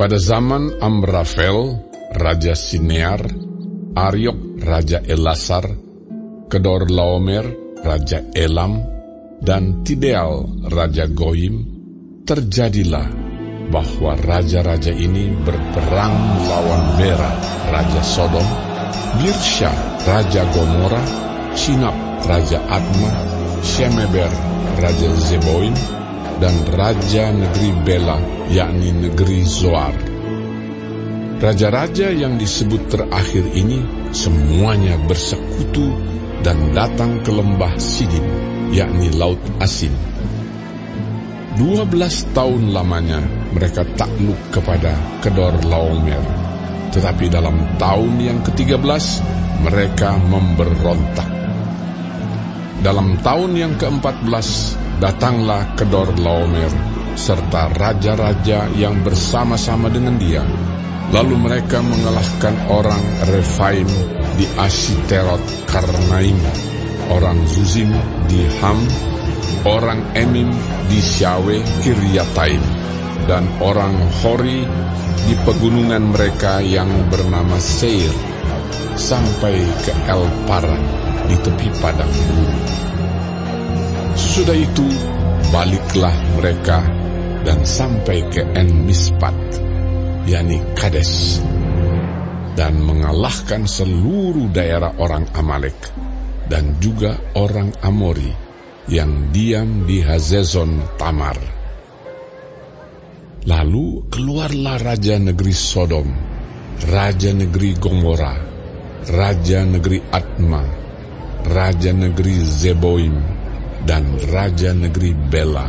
Pada zaman Amrafel, Raja Sinear, Ariok, Raja Elasar, Kedor Laomer, Raja Elam, dan Tideal, Raja Goim, terjadilah bahwa raja-raja ini berperang melawan Bera, Raja Sodom, Birsha, Raja Gomora, Sinap, Raja Atma, Shemeber, Raja Zeboim, dan Raja Negeri Bela, yakni Negeri Zoar. Raja-raja yang disebut terakhir ini semuanya bersekutu dan datang ke lembah Sidim, yakni Laut Asin. Dua belas tahun lamanya mereka takluk kepada Kedor Laomer. Tetapi dalam tahun yang ke-13 mereka memberontak. Dalam tahun yang ke-14 datanglah Kedor Laomer serta raja-raja yang bersama-sama dengan dia. Lalu mereka mengalahkan orang Refaim di Ashiterot Karnaim, orang Zuzim di Ham, orang Emim di Syawe Kiryataim, dan orang Hori di pegunungan mereka yang bernama Seir, sampai ke El Paran di tepi padang gurun. Sudah itu, baliklah mereka dan sampai ke En Mispat, yakni Kades, dan mengalahkan seluruh daerah orang Amalek dan juga orang Amori yang diam di Hazezon Tamar. Lalu keluarlah raja negeri Sodom, raja negeri Gomora, raja negeri Atma, raja negeri Zeboim, dan raja negeri Bela,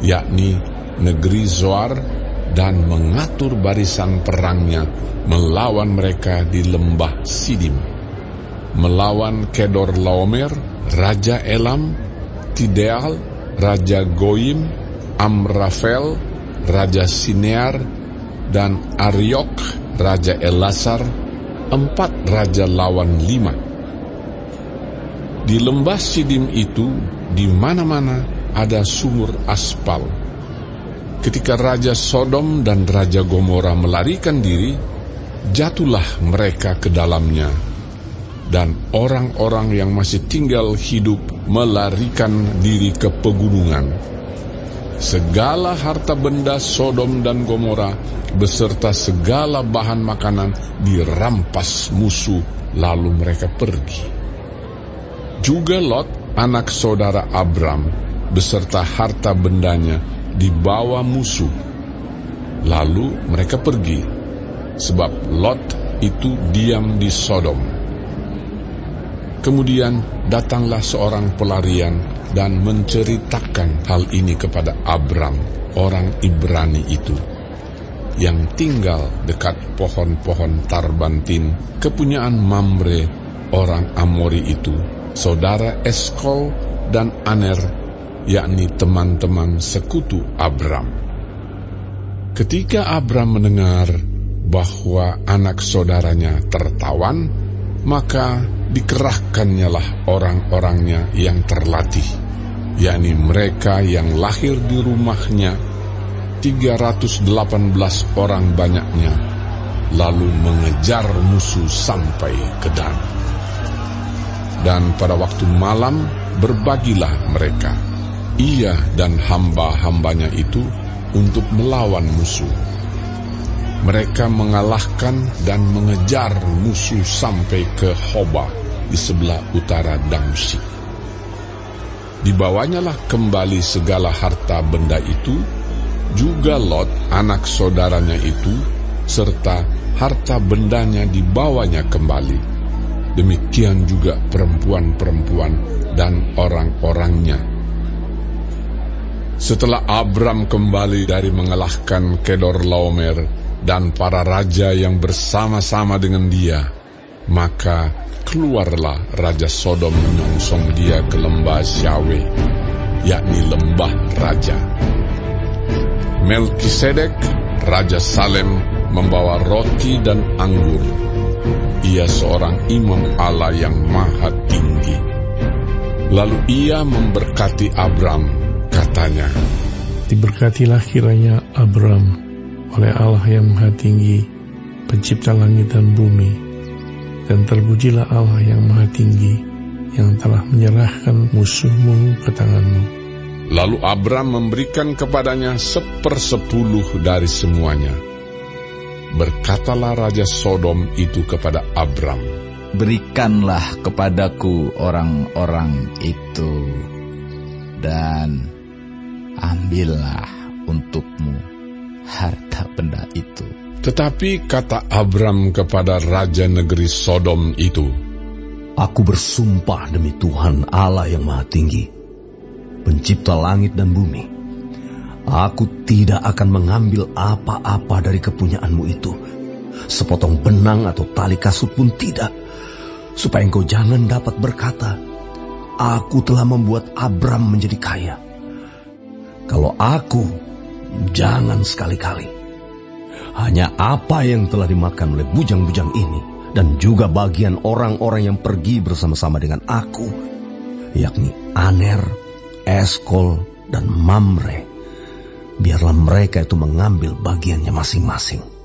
yakni negeri Zoar, dan mengatur barisan perangnya melawan mereka di lembah Sidim, melawan Kedor Laomer, raja Elam, Tideal, raja Goim, Amrafel, raja Sinear, dan Ariok, raja Elasar, empat raja lawan lima. Di lembah Sidim itu, di mana-mana ada sumur aspal. Ketika Raja Sodom dan Raja Gomora melarikan diri, jatuhlah mereka ke dalamnya. Dan orang-orang yang masih tinggal hidup melarikan diri ke pegunungan. Segala harta benda Sodom dan Gomora beserta segala bahan makanan dirampas musuh lalu mereka pergi. Juga Lot, anak saudara Abram, beserta harta bendanya dibawa musuh. Lalu mereka pergi, sebab Lot itu diam di Sodom. Kemudian datanglah seorang pelarian dan menceritakan hal ini kepada Abram, orang Ibrani itu, yang tinggal dekat pohon-pohon tarbantin kepunyaan Mamre, orang Amori itu, saudara Eskol dan Aner, yakni teman-teman sekutu Abram. Ketika Abram mendengar bahwa anak saudaranya tertawan, maka dikerahkannyalah orang-orangnya yang terlatih, yakni mereka yang lahir di rumahnya, 318 orang banyaknya, lalu mengejar musuh sampai ke Dan. Dan pada waktu malam berbagilah mereka, ia dan hamba-hambanya itu untuk melawan musuh. Mereka mengalahkan dan mengejar musuh sampai ke Hoba di sebelah utara Damsyik. Dibawanyalah kembali segala harta benda itu, juga Lot anak saudaranya itu, serta harta bendanya dibawanya kembali. Demikian juga perempuan-perempuan dan orang-orangnya. Setelah Abram kembali dari mengalahkan Kedor Laomer dan para raja yang bersama-sama dengan dia, maka keluarlah Raja Sodom menyongsong dia ke lembah Syawe, yakni lembah raja. Melkisedek, Raja Salem, membawa roti dan anggur. Ia seorang imam Allah yang maha tinggi. Lalu ia memberkati Abram, katanya, Diberkatilah kiranya Abram oleh Allah yang Maha Tinggi, Pencipta langit dan bumi, dan terpujilah Allah yang Maha Tinggi, yang telah menyerahkan musuhmu ke tanganmu. Lalu Abram memberikan kepadanya sepersepuluh dari semuanya. Berkatalah Raja Sodom itu kepada Abram, Berikanlah kepadaku orang-orang itu, dan ambillah untukmu harta benda itu. Tetapi kata Abram kepada Raja negeri Sodom itu, Aku bersumpah demi Tuhan Allah yang maha tinggi, pencipta langit dan bumi. Aku tidak akan mengambil apa-apa dari kepunyaanmu itu. Sepotong benang atau tali kasut pun tidak. Supaya engkau jangan dapat berkata, Aku telah membuat Abram menjadi kaya. Kalau aku, jangan sekali-kali. Hanya apa yang telah dimakan oleh bujang-bujang ini dan juga bagian orang-orang yang pergi bersama-sama dengan aku, yakni Aner, Eskol, dan Mamre. Biarlah mereka itu mengambil bagiannya masing-masing.